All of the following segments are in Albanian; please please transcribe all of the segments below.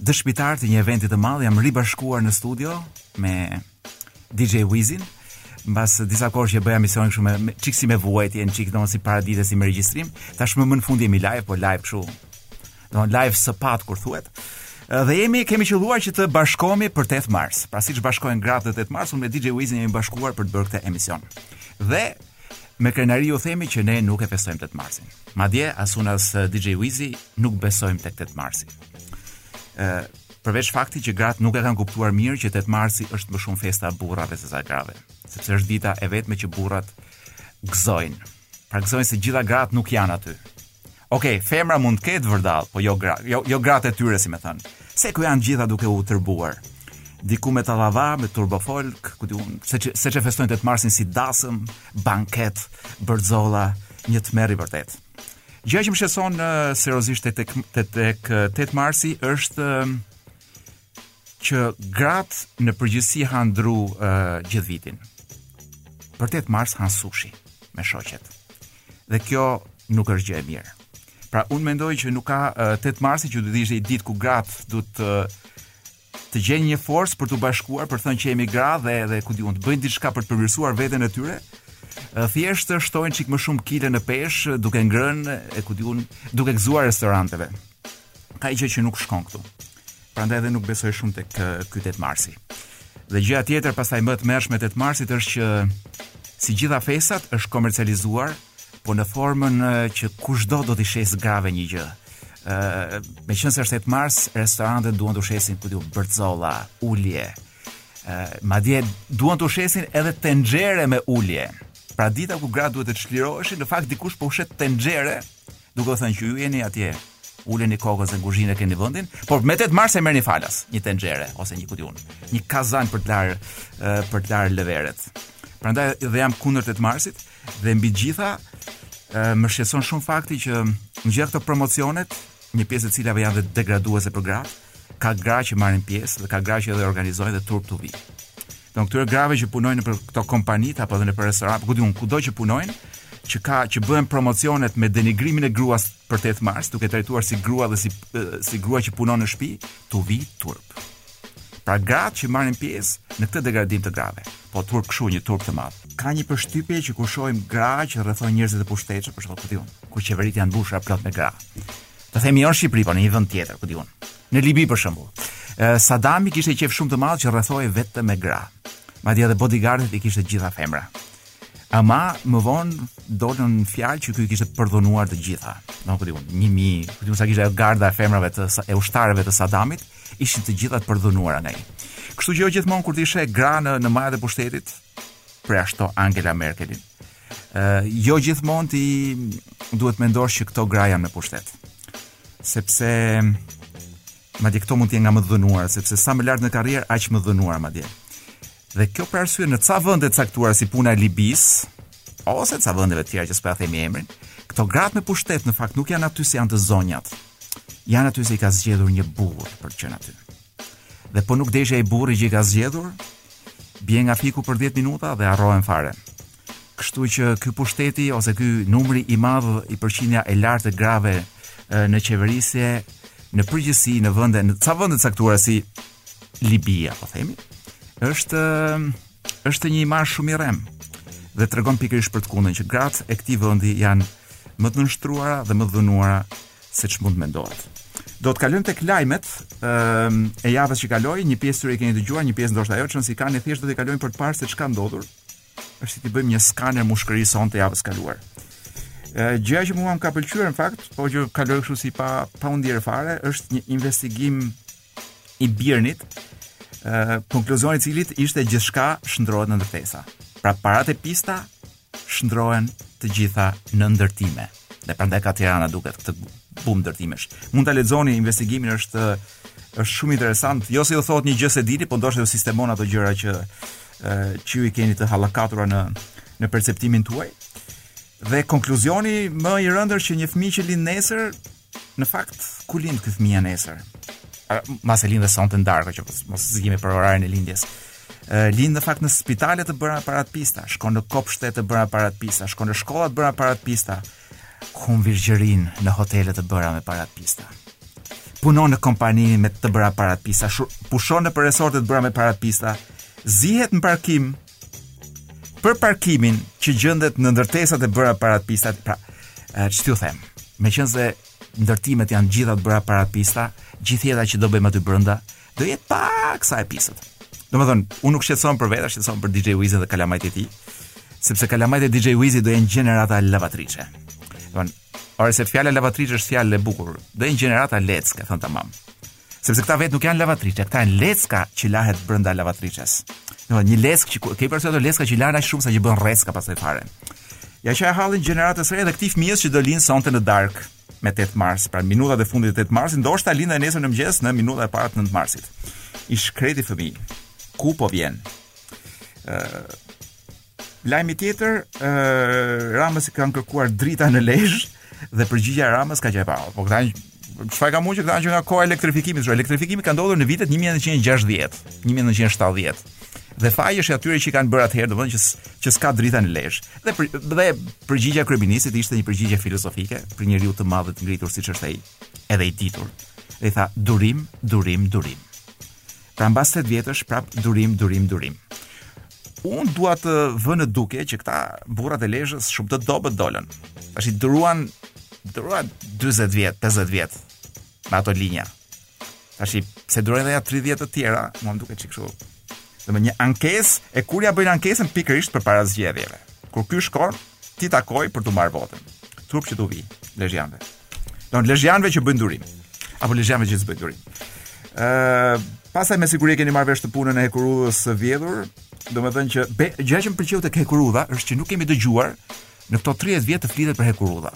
dëshmitar të një eventi të madh, jam ribashkuar në studio me DJ Wizin. Mbas disa kohësh që bëja emisionin kështu një çik si me vuajtje, një çik domethënë si paradite si me regjistrim, tashmë më në fund jemi live, po live kështu. Domethënë live siç thuhet. Dhe jemi kemi qelluar që të bashkohemi për 8 mars. Pra siç bashkohen gratë 8 mars, unë me DJ Wizin jemi bashkuar për të bërë këtë emision. Dhe Me krenari ju themi që ne nuk e festojmë 8 marsin. Madje as unë as eh, DJ Wizi nuk besojmë tek 8 marsi. Ë eh, përveç faktit që gratë nuk e kanë kuptuar mirë që 8 marsi është më shumë festa e burrave se sa grave, sepse është dita e vetme që burrat gëzojnë. Pra gëzojnë se gjitha gratë nuk janë aty. Ok, femra mund të ketë vërdall, po jo gra, jo jo gratë e tyre si me thënë. Se kur janë gjitha duke u tërbuar. Diku me tallava, me turbofolk, ku di unë, se që, se që festojnë tetë marsin si dasëm, banket, bërxolla, një tmerr i vërtetë. Gjë që më shqetëson uh, seriozisht tek tek tek, tek 8 marsi është uh, që gratë në përgjithësi hanë dru uh, gjithë vitin. Për 8 mars hanë sushi me shoqet. Dhe kjo nuk është gjë e mirë. Pra unë mendoj që nuk ka 8 marsi që duhet të ishte një ditë ku gratë duhet të gjejnë një forcë për t'u bashkuar, për të thënë që jemi gra dhe edhe ku di unë të bëjnë diçka për të përmirësuar veten e tyre. Thjesht shtojnë çik më shumë kile në peshë, duke ngrënë e ku di unë, duke gëzuar restorantet. Ka një gjë që nuk shkon këtu. Prandaj dhe nuk besoj shumë tek ky 8 marsi. Dhe gjëja tjetër pastaj më e tmerrshme e 8 marsit është që si gjitha festat është komercializuar, po në formën që kushdo do t'u shesë grave një gjë. Ëh, meqenëse është 8 mars, restorantet duan të shesin ku di unë bërxolla, ulje. Ëh, madje duan të shesin edhe tenxhere me ulje. Pra dita ku gratë duhet të çliroheshin, në fakt dikush po u shet tenxhere duke u thënë që ju jeni atje, uleni kokën se në kuzhinë e keni vendin, por me 8 mars e merrni falas, një tenxhere ose një ku di unë, një kazan për të larë për të larë lëveret. Prandaj dhe jam kundër 8 marsit dhe mbi të gjitha më shqetëson shumë fakti që në gjitha këto promocionet, një pjesë e të cilave janë dhe degraduese për gratë, ka gra që marrin pjesë dhe ka gra që edhe i organizojnë dhe turp t'u vijë. Domethënë këtyre grave që punojnë për këto kompanitë apo edhe nëpër restorante, ku di unë kudo që punojnë, që ka që bëhen promocionet me denigrimin e gruas për 8 mars, duke e trajtuar si grua dhe si si grua që punon në shtëpi, t'u vijë turp. Pra gratë që marrin pjesë në këtë degradim të grave, po turp kshu një turp të madh. Ka një përshtypje që kur shohim gra që rrethojnë njerëzit e pushtetshëm, për shkak të tij, ku qeveritë janë mbushur plot me gra. të themi jo në Shqipëri, por në një vend tjetër, ku di unë. Në Libi për shembull. Sadami kishte qef shumë të madh që rrethohej vetëm me gra. Madje edhe bodyguardët i kishte gjitha femra. Ama më vonë dolën fjalë që ky kishte përdhunuar të gjitha. Nuk po di unë, 1000, po di unë sa kishte garda e femrave të e ushtarëve të Sadamit, ishin të gjitha të përdhunuara nga ai. Kështu që jo gjithmonë kur ti sheh gra në në majat e pushtetit, përjashto Angela Merkelin. Uh, jo gjithmonë ti duhet të mendosh që këto gra janë në pushtet. Sepse madje këto mund të jenë nga më të dhunuara, sepse sa më lart në karrierë, aq më të dhunuara madje. Dhe kjo për arsye në ca vende të caktuara si puna e Libis, ose ca vendeve të tjera që s'po themi emrin, këto gratë me pushtet në fakt nuk janë aty se janë të zonjat. Janë aty se i ka zgjedhur një burrë për të qenë aty. Dhe po nuk deshi ai burri që i ka zgjedhur, bien nga fiku për 10 minuta dhe harrohen fare. Kështu që ky pushteti ose ky numri i madh i përqindja e lartë e grave në qeverisje në përgjithësi në vende në ca vende caktuara si Libia, po themi, është është një imazh shumë i rrem dhe tregon pikërisht për të kundën që gratë e këtij vendi janë më të nënshtruara dhe më të dhunuara se ç'mund të mendohet. Do të kalojmë tek lajmet ëm e javës që kaloi, një pjesë tyre i keni dëgjuar, një pjesë ndoshta jo që nësi kanë thjesht do të kalojmë për të parë se ç'ka ndodhur. Thjesht t'i bëjmë një skaner mushkërisë sonë të javës kaluar. Ë gjëja që mua më ka pëlqyer në fakt, po që kaloi kështu si pa pa u ndier fare, është një investigim i Birnit, ë konkluzioni i të cilit ishte gjithçka shndrohet në ndërtesa. Pra paratë e pista shndrohen të gjitha në ndërtime. Dhe prandaj ka Tirana duket këtë bum ndërtimesh. Mund ta lexoni investigimin është është shumë interesant. Jo se ju thotë një gjë s'e dini, po ndoshta ju sistemon ato gjëra që që ju i keni të hallakatura në në perceptimin tuaj. Dhe konkluzioni më i rëndë është që një fëmijë që lind nesër Në fakt, ku lind ky fëmija nesër? Mbase lind dhe sonte në darkë, që mos zihemi për orarin e lindjes. Lind në fakt në spitale të bëra me para të pista, shkon në kopshte të bëra me para të pista, shkon në shkolla të bëra me para të pista, humb virgjërinë në hotele të bëra me para të pista. Punon në kompani me të bëra para të pista, pushon nëpër resorte të bëra me para të pista, zihet në parkim Për parkimin që gjendet në ndërtesat e bëra me para të pista, pra, ç't'ju them, meqenëse ndërtimet janë gjitha të bëra me para të pista, gjithë jeta që do bëjmë aty brenda, do jetë paksa e pisët. Domethënë, unë nuk shqetësohem për vete, shqetësohem për DJ Wiz dhe kalamajtë e tij, sepse kalamajtë e DJ Wiz do jenë gjenerata lavatrice. Domethënë, ore se fjala lavatrice është fjalë e bukur, do jenë gjenerata leckë, thënë të mamë. Sepse këta vetë nuk janë lavatriçe, këta janë lecka që lahet brenda lavatriçes. Do një leckë që ke parasysh ato lecka që lahen aq shumë sa që bëhen rrecka pastaj fare. Ja qaj hallin gjeneratës së re dhe këtij fëmijës që do lindë sonte në darkë me 8 mars, pra minutat e fundit të 8 marsit, ndoshta lind nesër në mëngjes në minutat e para të 9 marsit. I shkreti fëmijë. Ku po vjen? Ëh, Lajmi tjetër, ë Ramës i kanë kërkuar drita në Lezhë dhe përgjigja e Ramës ka qenë pa. Po këta çfarë ka mundë që këta janë nga koha e elektrifikimit, që elektrifikimi ka ndodhur në vitet 1960, 1970. Dhe faji është atyre që kanë bërë atëherë, domethënë që që s'ka drita në Lezhë. Dhe për, dhe përgjigja e kryeministrit ishte një përgjigje filozofike prej njeriu të madh të ngritur siç është ai, edhe i ditur. Dhe i tha durim, durim, durim. Pra mbas 8 vjetësh prap durim, durim, durim. Unë dua të vë në dukje që këta burrat e Lezhës shumë të dobët dolën. Tashi duruan duruan 40 vjet, 50 vjet me ato linja. Tashi s'e durojnë dhe nja 30 të tjera, mua më duket çik kshu. Dhe me një ankesë e kur ia bëjnë ankesën pikërisht përpara zgjedhjeve. Kur ky shkon t'i takojë për t'u marrë votën. Turp që t'u vijë, lezhjanëve. Don lezhjanëve që bëjnë durim. Apo lezhjanëve që s'bëjnë durim. Ë, uh, pastaj me siguri e keni marrë vesh të punën e hekurudhës së vjedhur, domethënë që be, gjëja që më pëlqeu tek hekurudha është që nuk kemi dëgjuar në këto 30 vjet të flitet për hekurudha.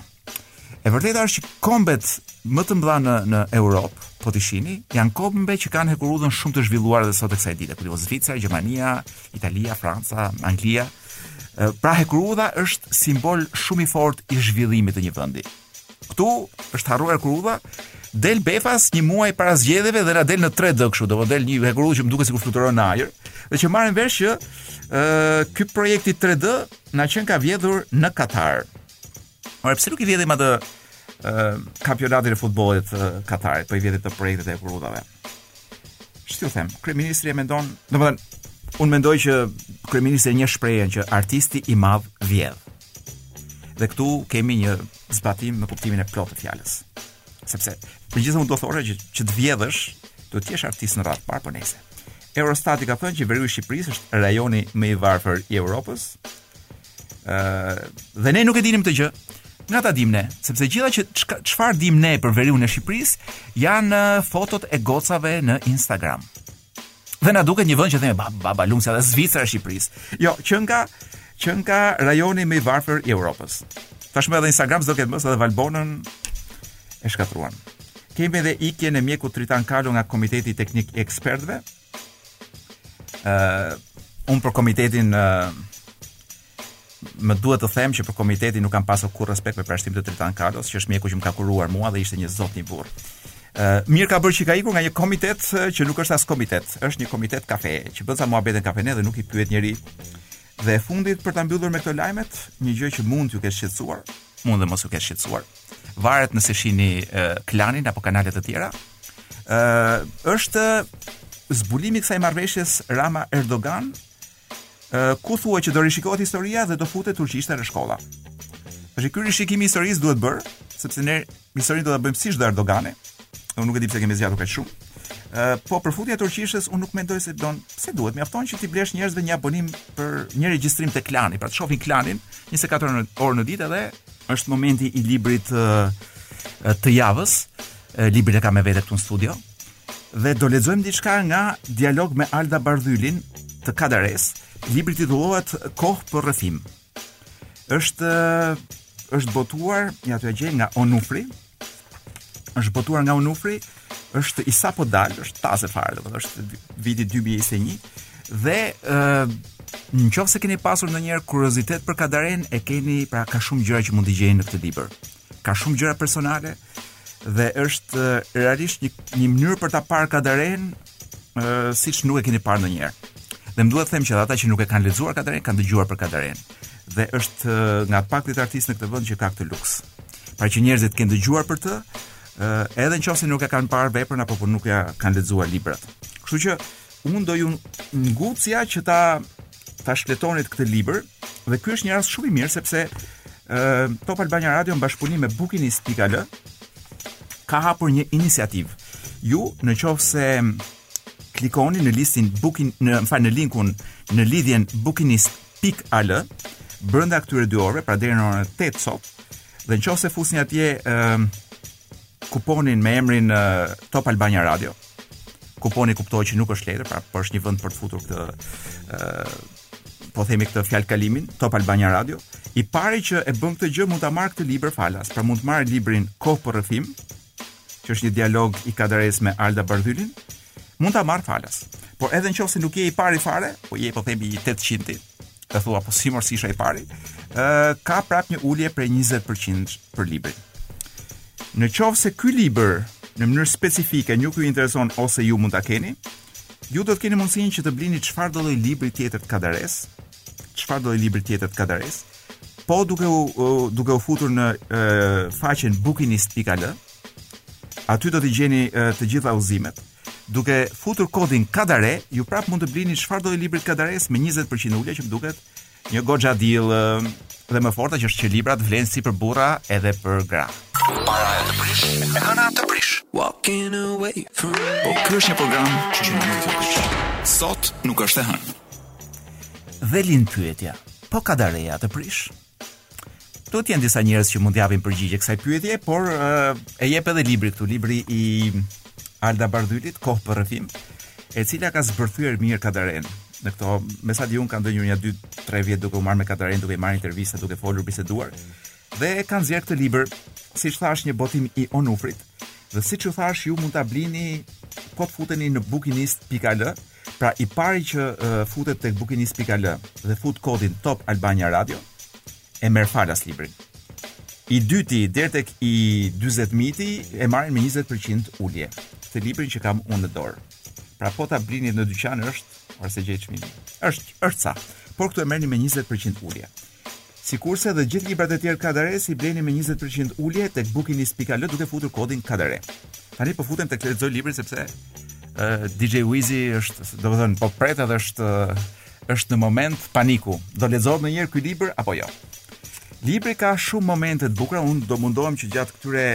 E vërteta është që kombet më të mëdha në në Europë, po t'i shihni, janë kombe që kanë hekurudhën shumë të zhvilluar edhe sot e kësaj dite, për Zvicra, Gjermania, Italia, Franca, Anglia, Pra hekurudha është simbol shumë i fortë i zhvillimit të një vendi. Ktu është harruar hekurudha, del befas një muaj para zgjedhjeve dhe na del në 3D kështu, do po del një hekurudhë që më duket sikur fluturon në ajër, dhe që marrim vesh që ë ky projekti 3D na qenka vjedhur në Katar. Ore pse nuk i vjedhim atë kampionatin e futbollit të Katarit, po i vjedhim të projektet e hekurudhave. Ç'të them? Kryeministri e mendon, domethënë unë mendoj që kryeministri di një shprehje që artisti i madh vjedh. Dhe këtu kemi një zbatim në kuptimin e plotë të fjalës. Sepse megjithëse unë do thosha që që të vjedhësh, duhet të jesh artist në radhë parë po nejse. Eurostati ka thënë që veriu i Shqipërisë është rajoni më i varfër i Evropës, Ëh, dhe ne nuk e dinim këtë gjë. Nga ta dim ne, sepse gjitha që çfarë dim ne për veriun e Shqipërisë janë fotot e gocave në Instagram. Dhe na duket një vend që themi ba ba ba, ba, lum si ajo dhe Zvicra e Shqipërisë. Jo, qenka qenka rajoni më i varfër i Evropës. Tashmë edhe Instagram s'do ketë më se edhe Valbonën e shkatërruan. Kemi edhe ikjen e mjekut Tritan Kalo nga Komiteti Teknik i Ekspertëve, ë uh, un për komitetin ë uh, më duhet të them që për komitetin nuk kam pasur kurrë respekt për përjashtim të Tritan Kalos, që është mjeku që më ka kuruar mua dhe ishte një zotni burrë. Ë uh, mirë ka bërë që ka ikur nga një komitet që nuk është as komitet, është një komitet kafe që bën ca muhabete kafene dhe nuk i pyet njeri. Dhe e fundit për ta mbyllur me këto lajmet, një gjë që mund t'ju ketë shqetësuar, mund dhe mos ju ketë shqetësuar. varet nëse shihni klanin apo kanale të tjera. Ë është zbulimi i kësaj marrëveshjes Rama Erdogan ku thuhet që do rishikohet historia dhe do futet turqishta në shkolla. Është ky rishikimi i historisë duhet bërë, sepse ne historinë do ta bëjmë siç do Erdogani. Unë nuk e di pse kemi zgjatur kaq shumë. Ë po për futjen e turqishtes unë nuk mendoj se don, pse duhet mjafton që t'i blesh njerëzve një abonim për një regjistrim te klani, pra të shohin klanin 24 orë në ditë edhe Është momenti i librit të javës. Librin e kam me vete këtu në studio. Dhe do lexojmë diçka nga dialog me Alda Bardhylin të Kadares. Libri titullohet Kohë për rrëfim. Është është botuar, ja të gjej nga Onufri, është botuar nga Onufri, është i sapodalë, është taze fare, domethënë është viti 2021 dhe ë uh, në qoftë se keni pasur ndonjëherë kuriozitet për Kadaren, e keni pra ka shumë gjëra që mund të gjeni në këtë libër. Ka shumë gjëra personale dhe është uh, realisht një një mënyrë për ta parë Kadaren Ëh, siç nuk e keni parë ndonjëherë. Dhe më duhet të them që dhe ata që nuk e kanë lexuar Kadaren kanë dëgjuar për Kadaren. Dhe është nga të paktët artistë në këtë vend që ka këtë luks. Pra që njerëzit kanë dëgjuar për të, edhe në qoftë se nuk e kanë parë veprën apo po nuk ia kanë lexuar librat. Kështu që unë do ju ngucja që ta ta shfletonit këtë libër dhe ky është një rast shumë i mirë sepse ë uh, Top Albania Radio në bashkëpunim me bukinist.al ka hapur një iniciativë. Ju në qoftë se klikoni në listën bukin më fal në linkun në lidhjen bukinist.al brenda këtyre dy orëve, pra deri në orën 8 sot, dhe në qoftë se fusni atje ë uh, kuponin me emrin Top Albania Radio. Kuponi kuptohet që nuk është letër, pra por është një vend për të futur këtë ë po themi këtë fjalëkalimin Top Albania Radio. I pari që e bën këtë gjë mund ta marrë këtë libër falas, pra mund të marrë librin Kohë për rrëfim, që është një dialog i Kadares me Alda Bardhylin, Mund ta marrë falas. Por edhe në qoftë se nuk je i pari fare, po je po themi i 800-ti, e thua po si mor s'isha i pari, ë ka prap një ulje prej 20% për librin. Në qoftë se ky libër në mënyrë specifike nuk ju intereson ose ju mund ta keni, ju do të keni mundësinë që të blini çfarëdo lloj libri tjetër të Kadares, çfarëdo lloj libri tjetër të Kadares, po duke u duke u futur në e, faqen bukinist.al, Aty do të gjeni uh, të gjitha udhëzimet. Duke futur kodin Kadare, ju prapë mund të blini çfarëdo libri të Kadaresë me 20% ulje që më duket një goxha deal uh, dhe më forta që është që librat vlejnë si për burra edhe për gra. Paraja të prish, e hëna të prish. Walking away from Po ky është një program që nuk do të prish. Sot nuk është e hënë. Dhe lind pyetja, po Kadareja të prish? Këtu janë disa njerëz që mund të japin përgjigje kësaj pyetje, por uh, e jep edhe libri këtu, libri i Alda Bardhylit, Kohë për rrëfim, e cila e ka zbërthyer mirë Kadaren. Në këto, me sa di unë kanë ndenjur një 2-3 vjet duke u marrë me Kadaren, duke i marrë intervista, duke folur, biseduar. Dhe e kanë nxjerrë këtë libër, siç thashë, një botim i Onufrit. Dhe siç ju thashë, ju mund ta blini po të futeni në bukinist.al Pra i pari që uh, futet tek bukinist.al dhe fut kodin Top Albania Radio e merr falas librin. I dyti deri tek i 40 mijti e marrin me 20% ulje. Të librin që kam unë në dorë. Pra po ta blini në dyqan është or s'e gjej çmimin. Është është sa. Por këtu e merrni me 20% ulje. Sikurse dhe gjithë librat e tjerë të Kadaresë i blini me njëzet për qind ulje tek bukinist.al duke futur kodin Kadare. Tani po futem të lexoj librin sepse ë uh, DJ Wizi është, domethënë po pret edhe është është në moment paniku. Do lexohet ndonjëherë ky libër apo jo? Libri ka shumë momente të bukura, unë do mundohem që gjatë këtyre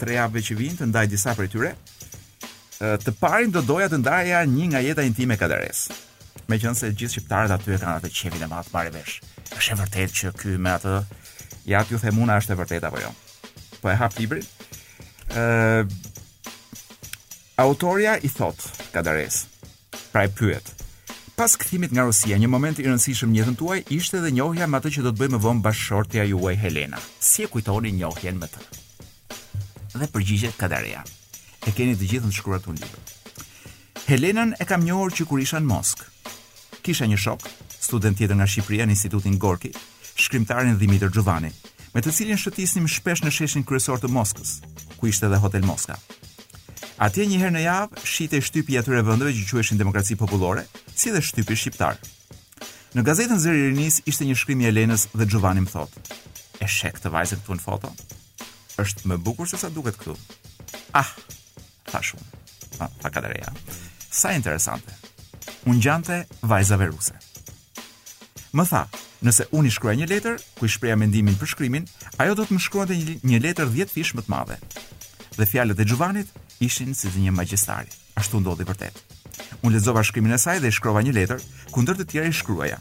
tre javëve që vijnë të ndaj disa prej tyre. Të parin do doja të ndaja një nga jeta intime e Kadaresë. Meqenëse gjithë shqiptarët aty e kanë atë qejfin e madh, të marrin vesh. Është e vërtetë që ky me atë, ja t'ju them unë a është e vërtetë apo jo. Po e hap librin. Uh, autorja i thotë Kadaresë, pra e pyet, pas kthimit nga Rusia, një moment i rëndësishëm në jetën tuaj ishte dhe njohja me atë që do të bëhej më vonë bashkëshortja juaj Helena. Si e kujtoni njohjen me të? Dhe përgjigjet Kadareja. E keni të gjithën shkruar të një Helenën e kam njohur që kur isha në Moskë. Kisha një shok, student tjetër nga Shqipëria në Institutin Gorki, shkrimtarin Dhimitër Xhuvani, me të cilin shëtisnim shpesh në sheshin kryesor të Moskës, ku ishte edhe Hotel Moska. Atje një herë në javë shitej shtypi i atyre vendeve që quheshin demokraci popullore, si dhe shtypi shqiptar. Në gazetën Zëri i Rinisë ishte një shkrim i Helenës dhe Xhuvani më thotë: "E sheh këtë vajzën këtu në foto? Është më e bukur sesa duket këtu." Ah, thashë unë. Tha, tha Kadareja. Sa interesante. U ngjante vajzave ruse. Më tha, nëse unë i shkruaja një letër, ku i shprehja mendimin për shkrimin, ajo do të më shkruante një, një letër 10 fish më të madhe. Dhe fjalët e Xhuvanit ishin si të një magjistari. Ashtu ndodhi vërtet. Unë lexova shkrimin e saj dhe i shkrova një letër, ku ndër të tjera i shkruaja.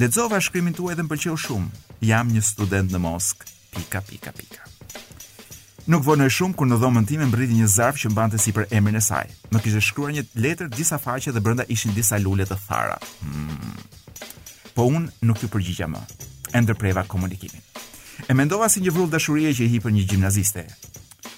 Lexova shkrimin tuaj dhe më pëlqeu shumë. Jam një student në Moskë. Pika pika pika. Nuk vonoi shumë kur në dhomën time mbërriti një zarf që mbante sipër emrin e saj. Më kishte shkruar një letër disa faqe dhe brenda ishin disa lule të thara. Hmm. Po unë nuk iu përgjigja më. E ndërpreva komunikimin. E mendova si një vrull dashurie që i hipën një gjimnaziste.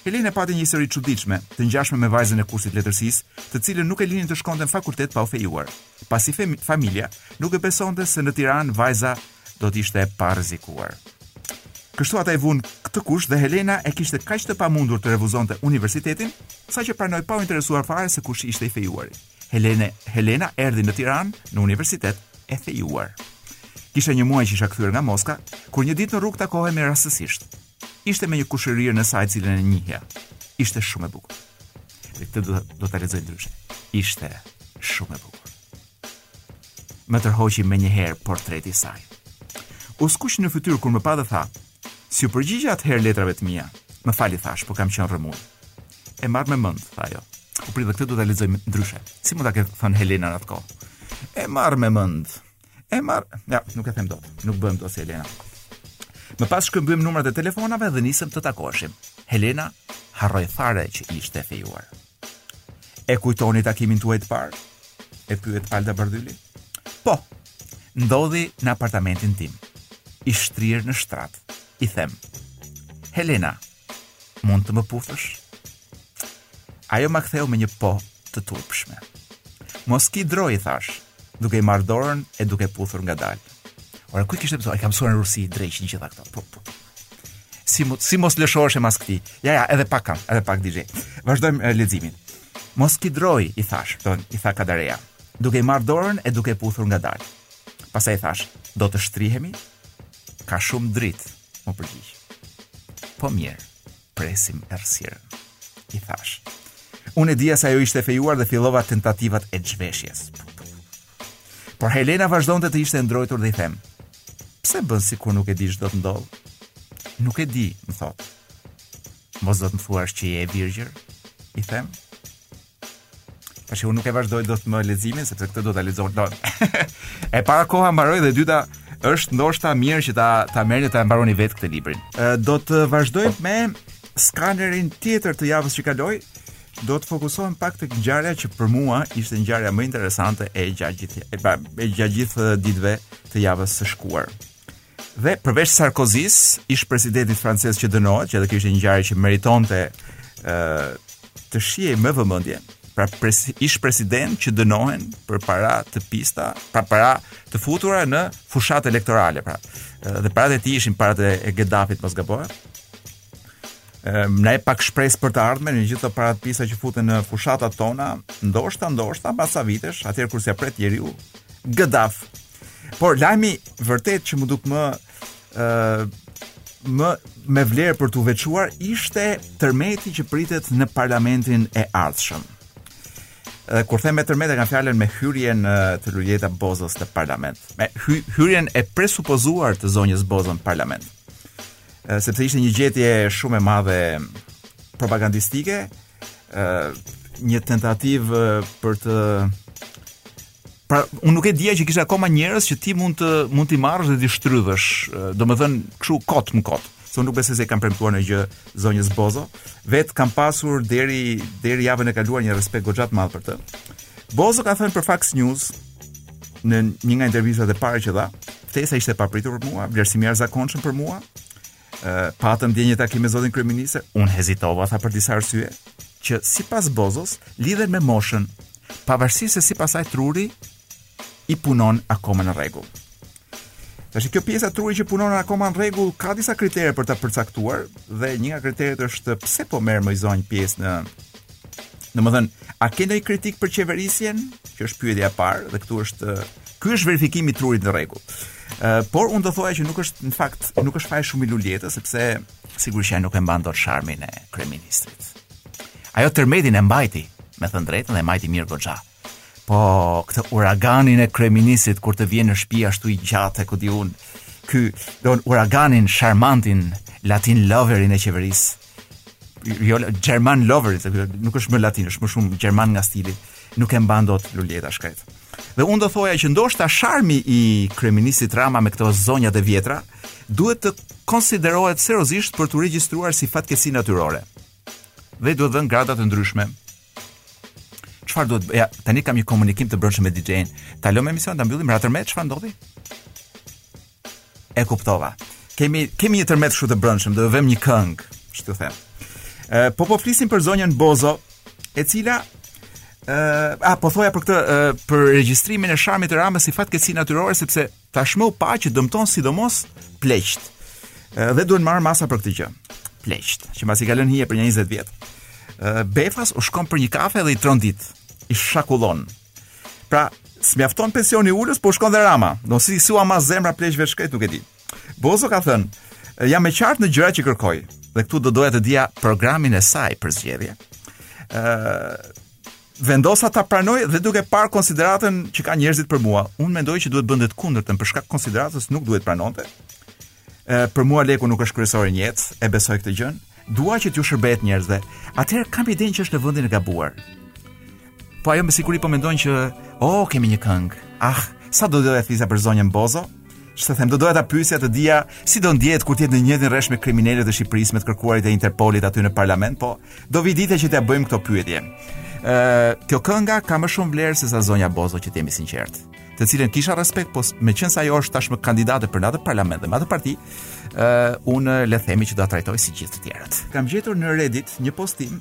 Helena pati një histori të çuditshme, të ngjashme me vajzën e kursit të letërsisë, të cilën nuk e linin të shkonte në fakultet pa u fejuar. Pasi familja nuk e besonte se në Tiranë vajza do të ishte e parrezikuar. Kështu ata i vunë këtë kusht dhe Helena e kishte kaq të pamundur të refuzonte universitetin, saqë pranoi pa u interesuar fare se kush ishte i fejuari. Helene, Helena erdhi në Tiranë në universitet e fejuar. Kisha një muaj që isha kthyer nga Moska, kur një ditë në rrugë takohemi rastësisht. Ishte me një kushërirën e saj, të cilën e njihja. Ishte shumë e bukur. Dhe këtë do, do ta lexoj ndryshe. Ishte shumë e bukur. Më tërhoqi menjëherë portreti i saj. U skuq në fytyrë kur më pa dhe tha: "S'iu përgjigje atëherë letrave të mia. Më fal i thashë, po kam qenë rrëmujë." E marr me mend, tha ajo. U, prit, dhe këtë do ta lexoj ndryshe. Si mund ta ketë thënë Helena në atë kohë? E marr me mend. E marr, ja, nuk e them dot. Nuk bëhem dot si Helena. Më pas shkëmbyem numrat e telefonave dhe nisëm të takoheshim. Helena harroi fare që ishte e fejuar. E kujtoni takimin tuaj të parë? E pyet Alda Bardhyli. Po. Ndodhi në apartamentin tim. I shtrirë në shtrat. I them. Helena, mund të më puthësh? Ajo ma ktheu me një po të turpshme. Mos ki drojë, i thashë, duke i marrë dorën e duke e puthur ngadalë. Ore, ku i kishte mësuar? I ka mësuar në Rusi dreqi të gjitha këto. Po, po. Si mos si mos lëshoheshe mas këtij. Ja ja, edhe pak kam, edhe pak DJ. Vazhdojmë eh, leximin. Mos ki drojë, i thashë, thon, i tha Kadareja, duke i marrë dorën e duke e puthur ngadalë. Pastaj i thashë, do të shtrihemi? Ka shumë dritë, m'u përgjigj. Po mirë. presim errësirën. I thashë. Unë e dija se ajo ishte e fejuar dhe fillova tentativat e zhveshjes. Por Helena vazhdonte të ishte e ndrojtur dhe i them: "Pse bën sikur nuk e di ç'do të ndodhë?" "Nuk e di," më thotë. "Mos do të më thuash që je e virgjër?" i them. Tash unë nuk e vazhdoj dot më leximin sepse këtë do ta lexoj. e para koha mbaroi dhe e dyta është ndoshta mirë që ta ta merrni e ta mbaroni vetë këtë librin. E, do të vazhdojmë me skanerin tjetër të javës që kaloi. Do të fokusohem pak tek ngjarja që për mua ishte ngjarja më interesante e gjatë gjithë e, e gjatë gjithë ditëve të javës së shkuar. Dhe përveç Sarkozis, ish presidentit francez që dënohet, që edhe kjo ishte një ngjarje që meritonte ë të shihej më vëmendje, pra pres, ish president që dënohen për para të pista, pra para të futura në fushat elektorale, pra. Dhe paratë e tij ishin paratë e Gaddafit, mos gaboj. Ehm, na jep pak shpresë për të ardhmen, me gjithë ato paratë e pista që futen në fushatat tona, ndoshta ndoshta pas sa vitesh, atëherë kur s'ia pret njeriu, Gaddaf Por lajmi vërtet që m'u duk më ë uh, më me vlerë për t'u veçuar ishte tërmeti që pritet në parlamentin e ardhshëm. Dhe kur them me tërmet e kam fjalën me hyrjen e Luljeta Bozos në parlament. Me hy, hyrjen e presupozuar të zonjës Bozo në parlament. E, sepse ishte një gjetje shumë e madhe propagandistike, e, një tentativë për të Pra, unë nuk e dija që kishte akoma njerëz që ti mund të mund t'i marrësh dhe t'i shtrydhësh, domethënë kështu kot më kot. Se unë nuk besoj se i kanë premtuar ndonjë gjë zonjës Bozo, vetë kam pasur deri deri javën e kaluar një respekt goxha të madh për të. Bozo ka thënë për Fax News në një nga intervistat e para që dha, ftesa ishte e papritur për mua, vlerësim i jashtëzakonshëm për mua. patëm dje një takim me zotin kryeministër, unë hezitova tha për disa arsye që sipas Bozos lidhen me moshën, pavarësisht se sipas saj truri i punon akoma në rregull. Tash kjo pjesa truri që punon akoma në rregull ka disa kritere për ta përcaktuar dhe një nga kriteret është pse po merr moj zonjë pjesë në Domethënë, a ke ndonjë kritikë për qeverisjen? Që është pyetja e parë dhe këtu është ky është verifikimi i trurit në rregull. Uh, por unë do thoja që nuk është në fakt nuk është faj shumë i Luljetës sepse sigurisht ajo nuk e mban dot sharmin e kryeministrit. Ajo tërmetin e mbajti, me thënë të drejtën, dhe e mbajti mirë goxha. Po, këtë uraganin e kryeministrit kur të vjen në shpi ashtu i gjatë e ku di unë. Ky, do në uraganin, sharmantin, latin loverin e qeverisë. Jo, German loverin, nuk është më latin, është më shumë gjerman nga stili. Nuk e mban dot Luljeta e shkretë. Dhe unë do thoja që ndoshta sharmi i kryeministrit Rama me këto zonjat e vjetra, duhet të konsiderohet seriozisht për t'u regjistruar si fatkeqësi natyrore. Dhe duhet të vënë grada të ndryshme, Çfarë duhet të bëj? Tani kam një komunikim të brendshëm me DJ-n. Ta lëmë emisionin ta mbyllim ra tërmet, çfarë ndodhi? E kuptova. Kemi kemi një tërmet kështu të brendshëm, do të vëmë një këngë, ç'të them. Ë po po flisim për zonjën Bozo, e cila ë a po thoja për këtë për regjistrimin e sharmit të Ramës si fatkeqësi natyrore sepse Tashmë u pa që dëmton sidomos pleqtë. Dhe duhen marrë masa për këtë gjë. Pleqtë, që mbasi i ka lënë n'hije për nja 20 vjet. Befas u shkon për një kafe dhe i trondit, i shakullon. Pra, s'mjafton pensioni i ulët, po shkon dhe Rama. Do si s'u mban zemra pleqve shkretë nuk e di. Bozo ka thënë, jam e qartë në gjëra që kërkoj dhe këtu do doja të dija programin e saj për zgjedhje. Ëh, vendosa ta pranoj dhe duke parë konsideratën që kanë njerëzit për mua, unë mendoj që duhet të bënte të kundërtën për shkak të konsideratës nuk duhet ta pranonte. Ë për mua leku nuk është kryesori në jetë, e besoj këtë gjë. Dua që t'ju shërbehet njerëzve. Atëherë kam idenë që është në vendin e gabuar. Po ajo me siguri po mendon që, "Oh, kemi një këngë. Ah, sa do të doja të flisja për zonjën Bozo?" Ç'të them, do doja ta pyesja të dija si do ndihet kur të jetë në të njëjtin rresht me kriminelët e Shqipërisë me të kërkuarit e Interpolit aty në parlament, po do vijë dita që t'ia bëjmë këto pyetje. Ë, kjo kënga ka më shumë vlerë se sa zonja Bozo që të jemi të sinqertë të cilën kisha respekt, po meqenëse ajo është tashmë kandidate për në atë parlament dhe në atë parti, uh, unë le themi që do ta trajtoj si gjithë të tjerët. Kam gjetur në Reddit një postim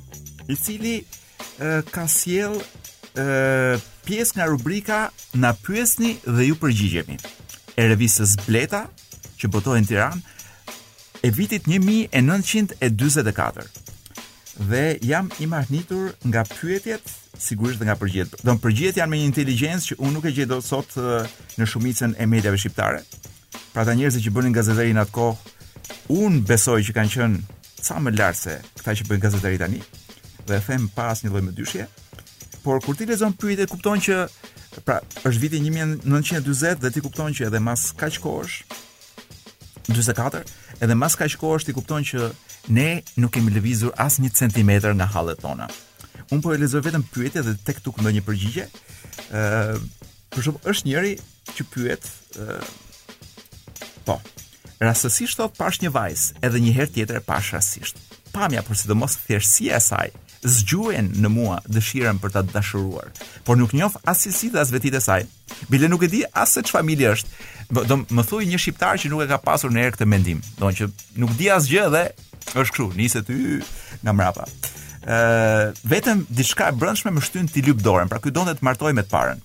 i cili ka sjellë pjesë nga rubrika Na pyesni dhe ju përgjigjemi e revistës Bleta që botohej në Tiranë e vitit 1944. Dhe jam i mahnitur nga pyetjet, sigurisht dhe nga përgjigjet. Domethënë përgjigjet janë me një inteligjencë që unë nuk e gjej dot sot në shumicën e mediave shqiptare. Pra ata njerëzit që bënin gazetari në atë kohë, unë besoj që kanë qenë ca më lart se këta që bëjnë gazetari tani dhe e them pa asnjë lloj mëdyshje. Por kur ti lexon pyetjet kupton që pra është viti 1940 dhe ti kupton që edhe mas kaq kohësh 44 edhe mas kaq kohësh ti kupton që ne nuk kemi lëvizur as një centimetër nga hallet tona. Unë po lexoj vetëm pyetje dhe tek-tuk ndonjë përgjigje. Ëh, Për shembull, është njëri që pyet, po, rastësisht thotë pashë një vajzë, edhe një herë tjetër e pashë rastësisht. Pamja por sidomos thjeshtësia e saj zgjuen në mua dëshirën për ta dashuruar, por nuk njoh as cilësitë dhe as vetitë e saj. Bile nuk e di as se ç'familje është. Po më thuaj një shqiptar që nuk e ka pasur një herë këtë mendim. Do që nuk di asgjë dhe Është kështu, nis ti nga mbrapa. Ë, vetëm diçka e brendshme më shtyn t'i lyp dorën, pra ky donte të martohej me të parën.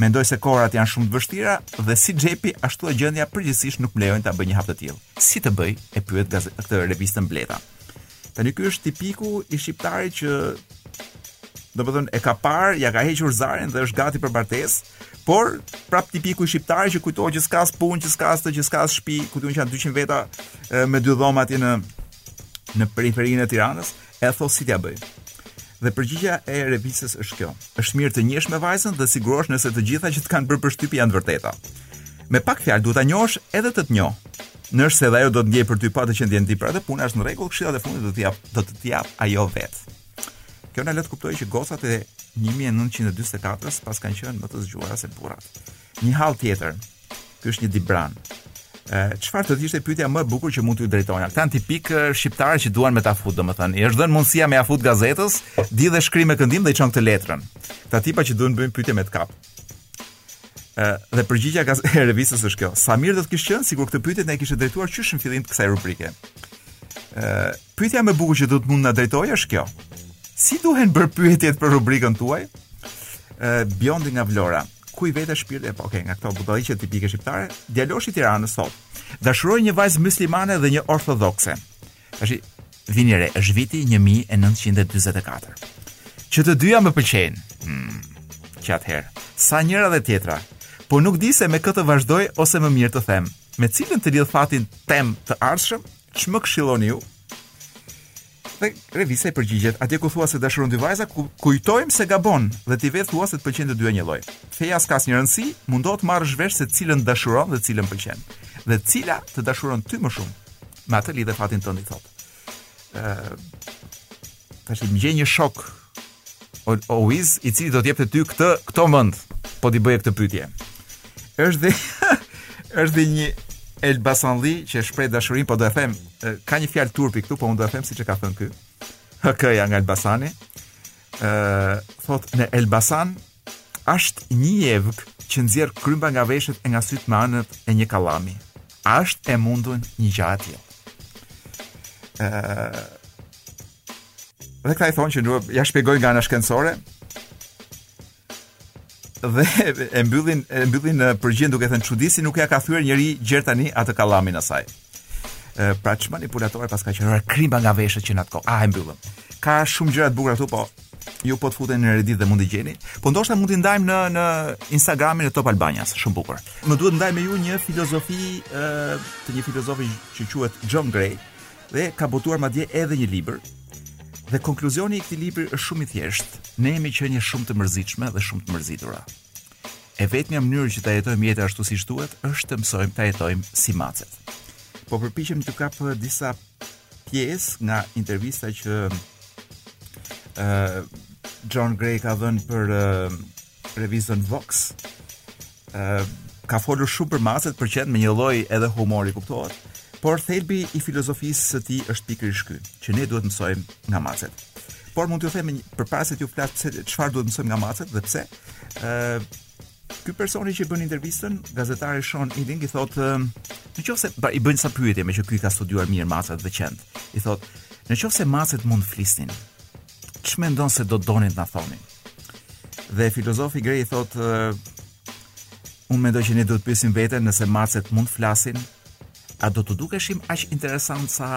Mendoj se kohërat janë shumë të vështira dhe si xhepi ashtu edhe gjendja përgjithësisht nuk më lejojnë ta bëj një hap të tillë. Si të bëj? e pyet gazetën, këtë revistën Bleta. Tani ky është tipikja e shqiptarit që domethënë e ka parë, ia ka hequr zarin dhe është gati për martesë. Por prap tipiku i shqiptarit që kujtohet që s'ka punë, që s'ka shtë, që s'ka shtëpi, ku di un që janë 200 veta me dy dhoma aty në në periferinë e Tiranës, e thos si t'ja bëj. Dhe përgjigja e revistës është kjo. Është mirë të njihesh me vajzën dhe sigurohesh nëse të gjitha që të kanë bërë përshtypje janë të vërteta. Me pak fjalë duhet ta njohësh edhe të të njohë. Nëse edhe ajo do të ndjej për ty po atë që ndjen ti për atë puna është në rregull, këshillat e fundit do të jap do të jap ajo vetë. Kjo na lë të kuptojmë që gocat e 1944-ës paskan qenë më të zgjuara se burrat. Një hall tjetër, ky është një dibran. Çfarë do të ishte pyetja më e bukur që mund t'ju drejtoja? Këta janë tipik shqiptarë që duan me ta fut, domethënë, i është dhënë mundësia me ja fut gazetës, di dhe shkrim me këndim dhe i çon këtë letrën. Këta tipa që duan bëjnë pyetje me të kapë. Ë dhe përgjigja ka e revistës është kjo. Sa mirë do të kishte qenë sikur këtë pyetje na e kishe drejtuar qysh në fillim të kësaj rubrike. Ë pyetja më e bukur që do të mund na drejtoje është kjo. Si duhen bërë pyetjet për rubrikën tuaj? Ë Bjondi nga Vlora ku i vete shpirti po okay, nga këto budallëqe tipike shqiptare, djaloshi i Tiranës sot. Dashuroj një vajzë muslimane dhe një ortodokse. Tash vini re, është viti 1944. Që të dyja më pëlqejnë. Hmm. Që atëherë, sa njëra dhe tjetra, po nuk di se me kë të vazhdoj ose më mirë të them, me cilën të lidh fatin tem të ardhshëm, ç'më këshilloni ju? Dhe revista i përgjigjet, atje ku thua se dashuron dy vajza, ku kujtojmë se gabon dhe ti vetë thua se të pëlqejnë të dyja një lloj. Feja s'ka asnjë rëndësi, mundohu të marrësh vesh se cilën dashuron dhe cilën pëlqen dhe cila të dashuron ty më shumë. Me atë lidhe fatin tënd i thot. Ë tash më gjej një shok o Uiz i cili do të të jepte ty këtë këto mend po t'i bëje këtë pyetje. Është dhe është dhe një elbasanlli që shpreh dashurin, po do e them, ka një fjalë turpi këtu, po unë do e them siç e ka thënë ky. HK-ja nga Elbasani. Ë, uh, thot në Elbasan Asht nji jevgë që nxjerr krymba nga veshët e nga sytë me anën e një kallami. A është e mundun një gjë e tillë? Ë Dhe këta i thonë që nuk ja shpjegojnë nga ana shkencore. Dhe e mbyllin e mbyllin në përgjigje duke thënë çudi si nuk ja ka thyer njeri gjer tani atë kallamin asaj. pra që manipulatorë paska qenë krimba nga veshët që në atë kohë. Ah, e mbyllëm. Ka shumë gjëra të bukura këtu, po ju po të futeni në Reddit dhe mund të gjeni. Po ndoshta mund t'i ndajmë në në Instagramin e Top Albanias, shumë bukur. Më duhet të ndaj me ju një filozofi ë të një filozofi që quhet John Gray dhe ka botuar madje edhe një libër. Dhe konkluzioni i këtij libri është shumë i thjeshtë. Ne jemi qenie shumë të mërzitshme dhe shumë të mërzitura. E vetmja mënyrë që ta jetojmë jetën ashtu siç duhet është të mësojmë ta jetojmë si macet. Po përpiqem të kap uh, disa pjesë nga intervista që ë uh, John Gray ka dhënë për uh, Revision Vox. ë uh, ka folur shumë për macet, për qentë me një lloj edhe humori kuptohet. Por thelbi i filozofisë së tij është pikërisht ky, që ne duhet të mësojmë nga macet. por mund t'ju them përpara se t'ju flas se çfarë duhet të mësojmë nga macet dhe pse. ë uh, Ky personi që i bën intervistën, gazetari Sean Illing i thotë, në qoftë se pra, i bën ca pyetje meqë ky ka studiuar mirë macet dhe qentë. I thotë, në qoftë se macet mund të flisnin, ç'mendon se do donin të na thonin? Dhe filozofi Gray i thotë unë mendoj që ne duhet të pyesim veten nëse macet mund të flasin, a do të dukeshim aq interesantë sa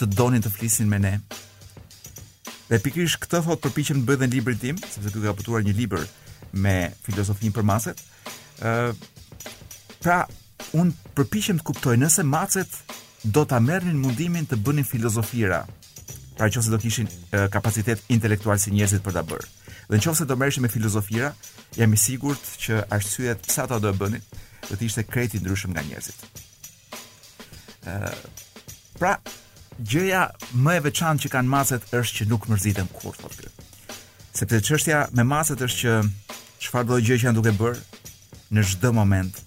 të donin të flisin me ne? Dhe pikërisht këtë thotë përpiqem të bëj dhe në librin tim, sepse ky ka botuar një libër me filozofinë për macet. ë uh, Pra, unë përpiqem të kuptoj nëse macet do ta merrnin mundimin të bënin filozofira. Pra, nëse do kishin uh, kapacitet intelektual si njerëzit për ta bërë. Dhe nëse do merreshin me filozofira, jam i sigurt që arsyet pse ata do e bënin, do të ishte krejt i ndryshëm nga njerëzit. Pra, gjëja më e veçantë që kanë macet është që nuk mërziten kurrë thotë ky. Sepse çështja me macet është që çfarëdo gjë që janë duke bërë në çdo moment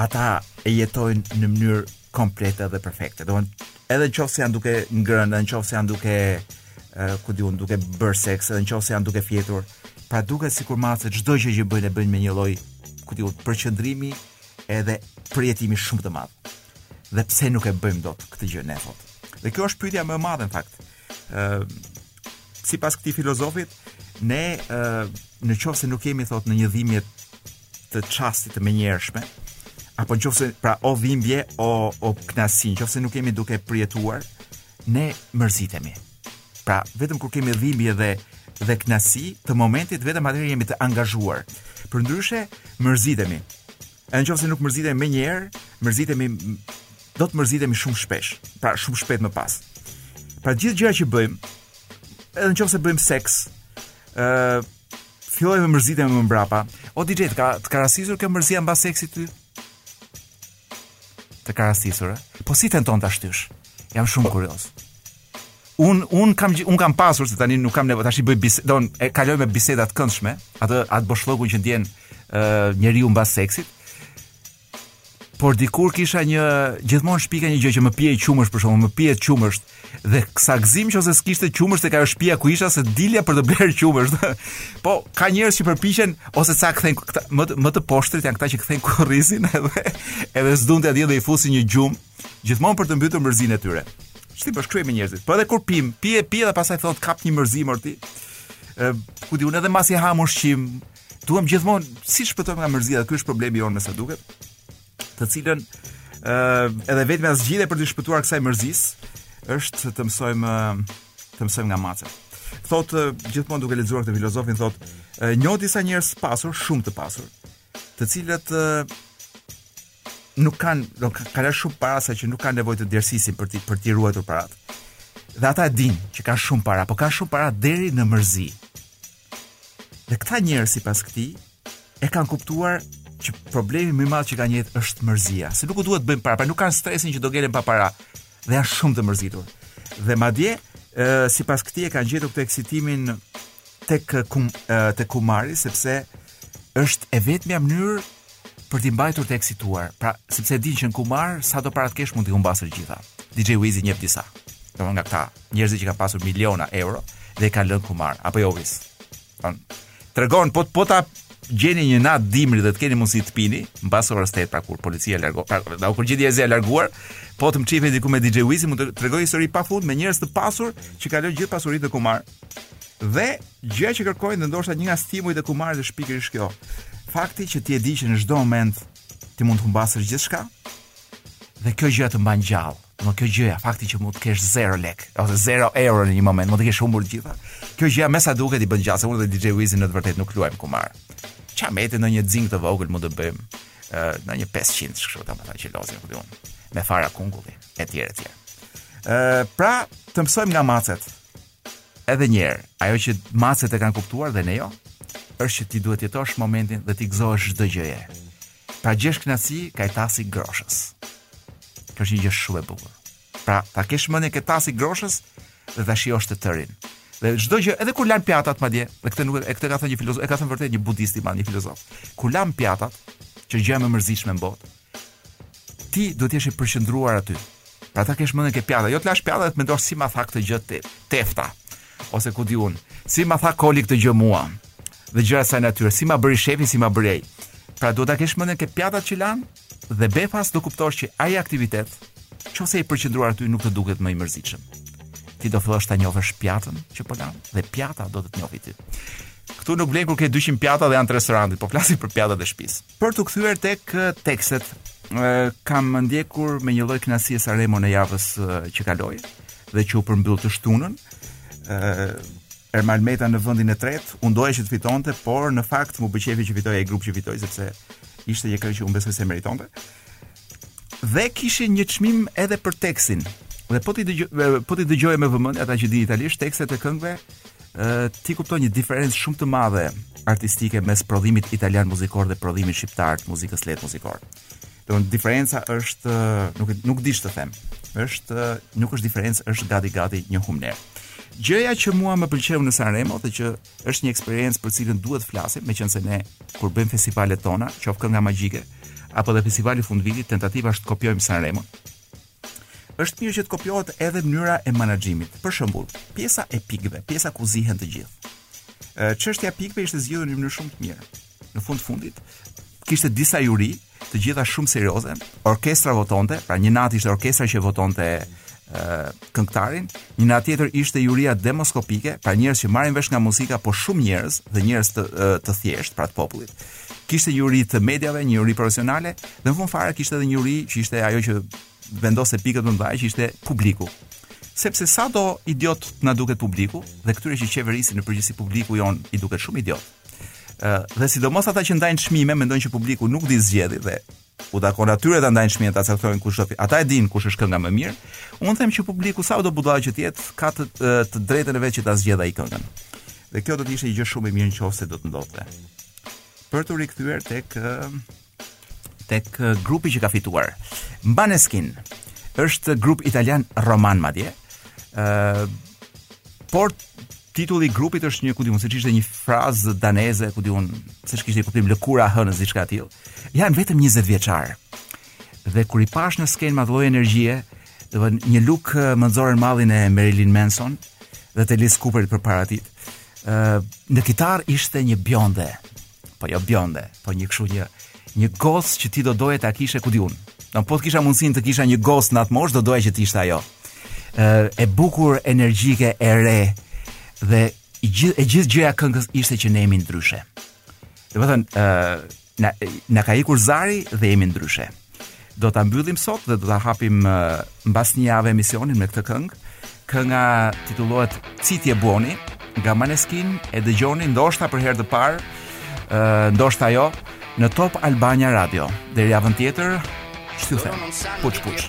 ata e jetojnë në mënyrë komplete dhe perfekte. Do edhe nëse janë duke ngrënë, edhe nëse janë duke ku di unë duke bërë seks, edhe nëse janë duke fjetur, pra duket sikur macet çdo gjë që bëjnë e bëjnë me një lloj ku di unë përqendrimi edhe përjetimi shumë të madh. Dhe pse nuk e bëjmë dot këtë gjë ne thotë. Dhe kjo është pyetja më e madhe në fakt. ë Sipas këtij filozofit, ne ë në qoftë se nuk jemi thotë në një dhimbje të çastit të menjëhershme, apo në qoftë se pra o dhimbje o o kënaqësi, në qoftë se nuk jemi duke përjetuar, ne mërzitemi. Pra, vetëm kur kemi dhimbje dhe dhe kënaqësi të momentit, vetëm atëherë jemi të angazhuar. Përndryshe, mërzitemi. Edhe nëse nuk mërzitemi menjëherë, mërzitemi do të mërzitemi shumë shpesh, pra shumë shpejt më pas. Pra gjithë gjëra që bëjmë, edhe nëse bëjmë seks, ë uh, fillojmë e mërzitemi më mbrapa. O DJ, të ka të ka rastisur kjo mërzia mbas seksit ty? Të ka rastisur, a? Po si tenton ta shtysh? Jam shumë kurioz. Un un kam un kam pasur se tani nuk kam nevojë tash i bëj bisedë, don e kaloj me biseda të këndshme, atë atë boshllëkun që ndjen ë njeriu mbas seksit. Por dikur kisha një gjithmonë shpika një gjë që më pihej qumësht për shkak, më pihej qumësht dhe sa gëzim që ose s'kishte qumësht tek ajo shtëpia ku isha se dilja për të blerë qumësht. po ka njerëz që përpiqen ose ca kthejnë më më të poshtrit janë këta që kthejnë kurrizin edhe edhe s'dun t'ia dinë dhe i fusin një gjumë Gjithmonë për të mbytur mërzinë e tyre. Ç'ti bësh kryesisht me njerëzit. Po edhe kur pim, pi e pi dhe pastaj thot kap një mërzi mor ti. Ë, ku di unë edhe mbasi hamë ushqim, duam gjithmonë si shpëtojmë nga mërzia, ky është problemi jonë me sa duket. Të cilën ë e dhe e vetmja zgjidhje për të shpëtuar kësaj mërzisë është të mësojmë të mësojmë nga macet. Thot gjithmonë duke lexuar këtë filozofin thot një disa njerëz të pasur, shumë të pasur, të cilët nuk kanë, do kanë shumë para sa që nuk kanë nevojë të djersisin për t'i për t'i ruajtur paratë. Dhe ata e dinë që kanë shumë para, po kanë shumë para deri në mërzi. Dhe këta njerëz sipas këtij e kanë kuptuar që problemi më i madh që kanë në jetë është mërzia, se nuk u duhet të bëjnë para, pra nuk kanë stresin që do ngelen pa para. dhe janë shumë të mërzitur. Dhe madje, ë sipas këtij e kanë gjetur këtë eksitimin tek kum, tek kumari sepse është e vetmja mënyrë për t'i mbajtur të eksituar. Pra, sepse dinë që në kumar sa do para të kesh mund t'i humbasësh të gjitha. DJ Wiz i njeh disa. Domthon nga këta njerëzit që kanë pasur miliona euro dhe i kanë lënë në kumar apo jo Wiz. Tregon po po ta gjeni një natë dimri dhe të keni mundësi të pini, mbas orës 8 pra kur policia largohet, pra do t'ju gjejë e s'është larguar, po të mçifeni diku me DJ Wizin, mund t'ju tregojë histori pafund me njerëz të pasur që kanë lënë gjithë pasuritë në kumar. Dhe gjëja që kërkojnë dhe ndoshta një nga stimujt e kumarit është pikërisht kjo. Fakti që ti e di që në çdo moment ti mund të humbasësh gjithçka dhe kjo gjëja të mban gjallë. Ama kjo gjëja, fakti që mund të kesh 0 lek ose 0 euro në një moment, mund të kesh humbur të gjitha. Kjo gjëja me sa duket i mban gjallë, se unë dhe DJ Wizi në të vërtetë nuk luajmë kumar. Ça mbetet ndonjë xing të vogël mund të bëjmë ndonjë 500 kështu domethënë që lozim ku di unë me fara kungulli etj etj. Ë pra të mësojmë nga macet. Edhe një herë, ajo që macet e kanë kuptuar dhe ne jo, është që ti duhet të jetosh momentin dhe t'i gëzohesh çdo gjëje. Pra të gjesh kënaqësi ke ai tasi i groshës. Kjo është një gjë shumë e bukur. Pra, ta kesh mendjen ke tasi i groshës dhe ta shijosh të tërin. Dhe çdo gjë, edhe kur lan pjatat madje, dhe këtë nuk e këtë ka thënë një filozof, e ka thënë vërtet një budist i madh, një filozof. Kur lan pjatat, që është gjëja më e mërzitshme në botë, Ti duhet të jesh i përqendruar aty. Pra ta kesh mendën ke pjata, jo të lash pjata të mendosh si ma tha këtë gjë te, Tefta. Ose ku di unë, si ma tha Koli këtë gjë mua. Dhe gjëra të kësaj natyre, si ma bëri shefi, si ma bëri ai. Pra duhet ta kesh mendën ke pjatat që lan dhe befas do kuptosh që ai aktivitet nëse je i përqendruar aty nuk të duket më i mërzitshëm. Ti do fillosh ta njohësh pjatën që po lan dhe pjata do të të njohë ti. Këtu nuk vlen kur ke 200 pjata dhe janë të restorantit, po flasim për pjatat e shtëpisë. Për t'u kthyer tek tekstet, kam ndjekur me një lloj kënaqësie Sanremon e javës që kaloi dhe që u përmbyll të shtunën. Ermal Meta në vendin e tretë, unë doja që të fitonte, por në fakt më pëlqeu që fitoi ai grup që fitoi sepse ishte një këngë që unë besoj se e meritonte. Dhe kishin një çmim edhe për tekstin. Dhe po t'i dëgjosh po t'i dëgjosh me vëmendje ata që dinë italisht tekstet e këngëve, ti kupton një diferencë shumë të madhe artistike mes prodhimit italian muzikor dhe prodhimit shqiptar të muzikës së lehtë muzikor. Domethënë diferenca është nuk nuk di ç'të them. Është nuk është diferencë, është gati gati një humnerë. Gjëja që mua më pëlqeu në Sanremo dhe që Është një eksperiencë për cilën duhet të flasim, meqenëse ne kur bëjmë festivalet tona, qoftë Kënga Magjike apo dhe festivali i fundvitit, tentativa është të kopjojmë Sanremon. Është mirë që të kopjohet edhe mënyra e menaxhimit. Për shembull, pjesa e pikëve, pjesa ku zihen të gjithë. Çështja e pikëve ishte zgjidhur në mënyrë shumë të mirë. në fund të fundit kishte disa juri, të gjitha shumë serioze. Orkestra votonte, pra një natë ishte orkestra që votonte këngëtarin, një natë tjetër ishte juria demoskopike, pra njerëz që marrin vesh nga muzika, po shumë njerëz dhe njerëz të të thjeshtë, pra të popullit. Kishte një juri të mediave, një juri profesionale, dhe në fund fare kishte edhe një juri që ishte ajo që vendoste pikët më të mëdha që ishte publiku. Sepse sado idiot na duket publiku dhe këtyre që qeverisin në përgjithësi publiku jonë i duket shumë idiot. dhe sidomos ata që ndajnë çmime mendojnë që publiku nuk di të zgjedhë dhe u takon atyre t'i ndajnë çmimet ta caktojnë kush do të ata e dinë kush është kënga më e mirë unë them që publiku sado budalla që të jetë ka të, të drejtën e vet që ta zgjedhë ai këngën dhe kjo do të ishte një gjë shumë e mirë në qoftë se do të ndodhte për t'u rikthyer tek tek grupi që ka fituar. Maneskin është grup italian roman madje. ë uh, Por titulli i grupit është një ku di unë, se ç'ishte një frazë daneze, ku di unë, se ç'kishte kuptim lëkura e hënës diçka e tillë. Janë vetëm 20 vjeçarë. Dhe kur i pashë në skenë me një lloj energjie, domethënë një luk më nxorën mallin e Marilyn Manson dhe të Alice Cooperit përpara tij. ë uh, Në kitarë ishte një bjonde, Po jo bjonde, po një kështu një një gocë që ti do doje ta kishe ku di unë. Po po të kisha mundësinë të kisha një gocë në atë moshë, do doja që të ishte ajo. Ë e bukur, energjike, e re dhe i gjithë e gjithë gjëja e këngës ishte që ne jemi ndryshe. Domethënë, ë na na ka ikur zari dhe jemi ndryshe. Do ta mbyllim sot dhe do ta hapim uh, mbas një jave emisionin me këtë këngë. Kënga titullohet Zitti e buoni nga Maneskin e dëgjoni ndoshta për herë të parë, ë uh, ndoshta jo në Top Albania Radio. Deri javën tjetër, kështu ju them. Puç puç.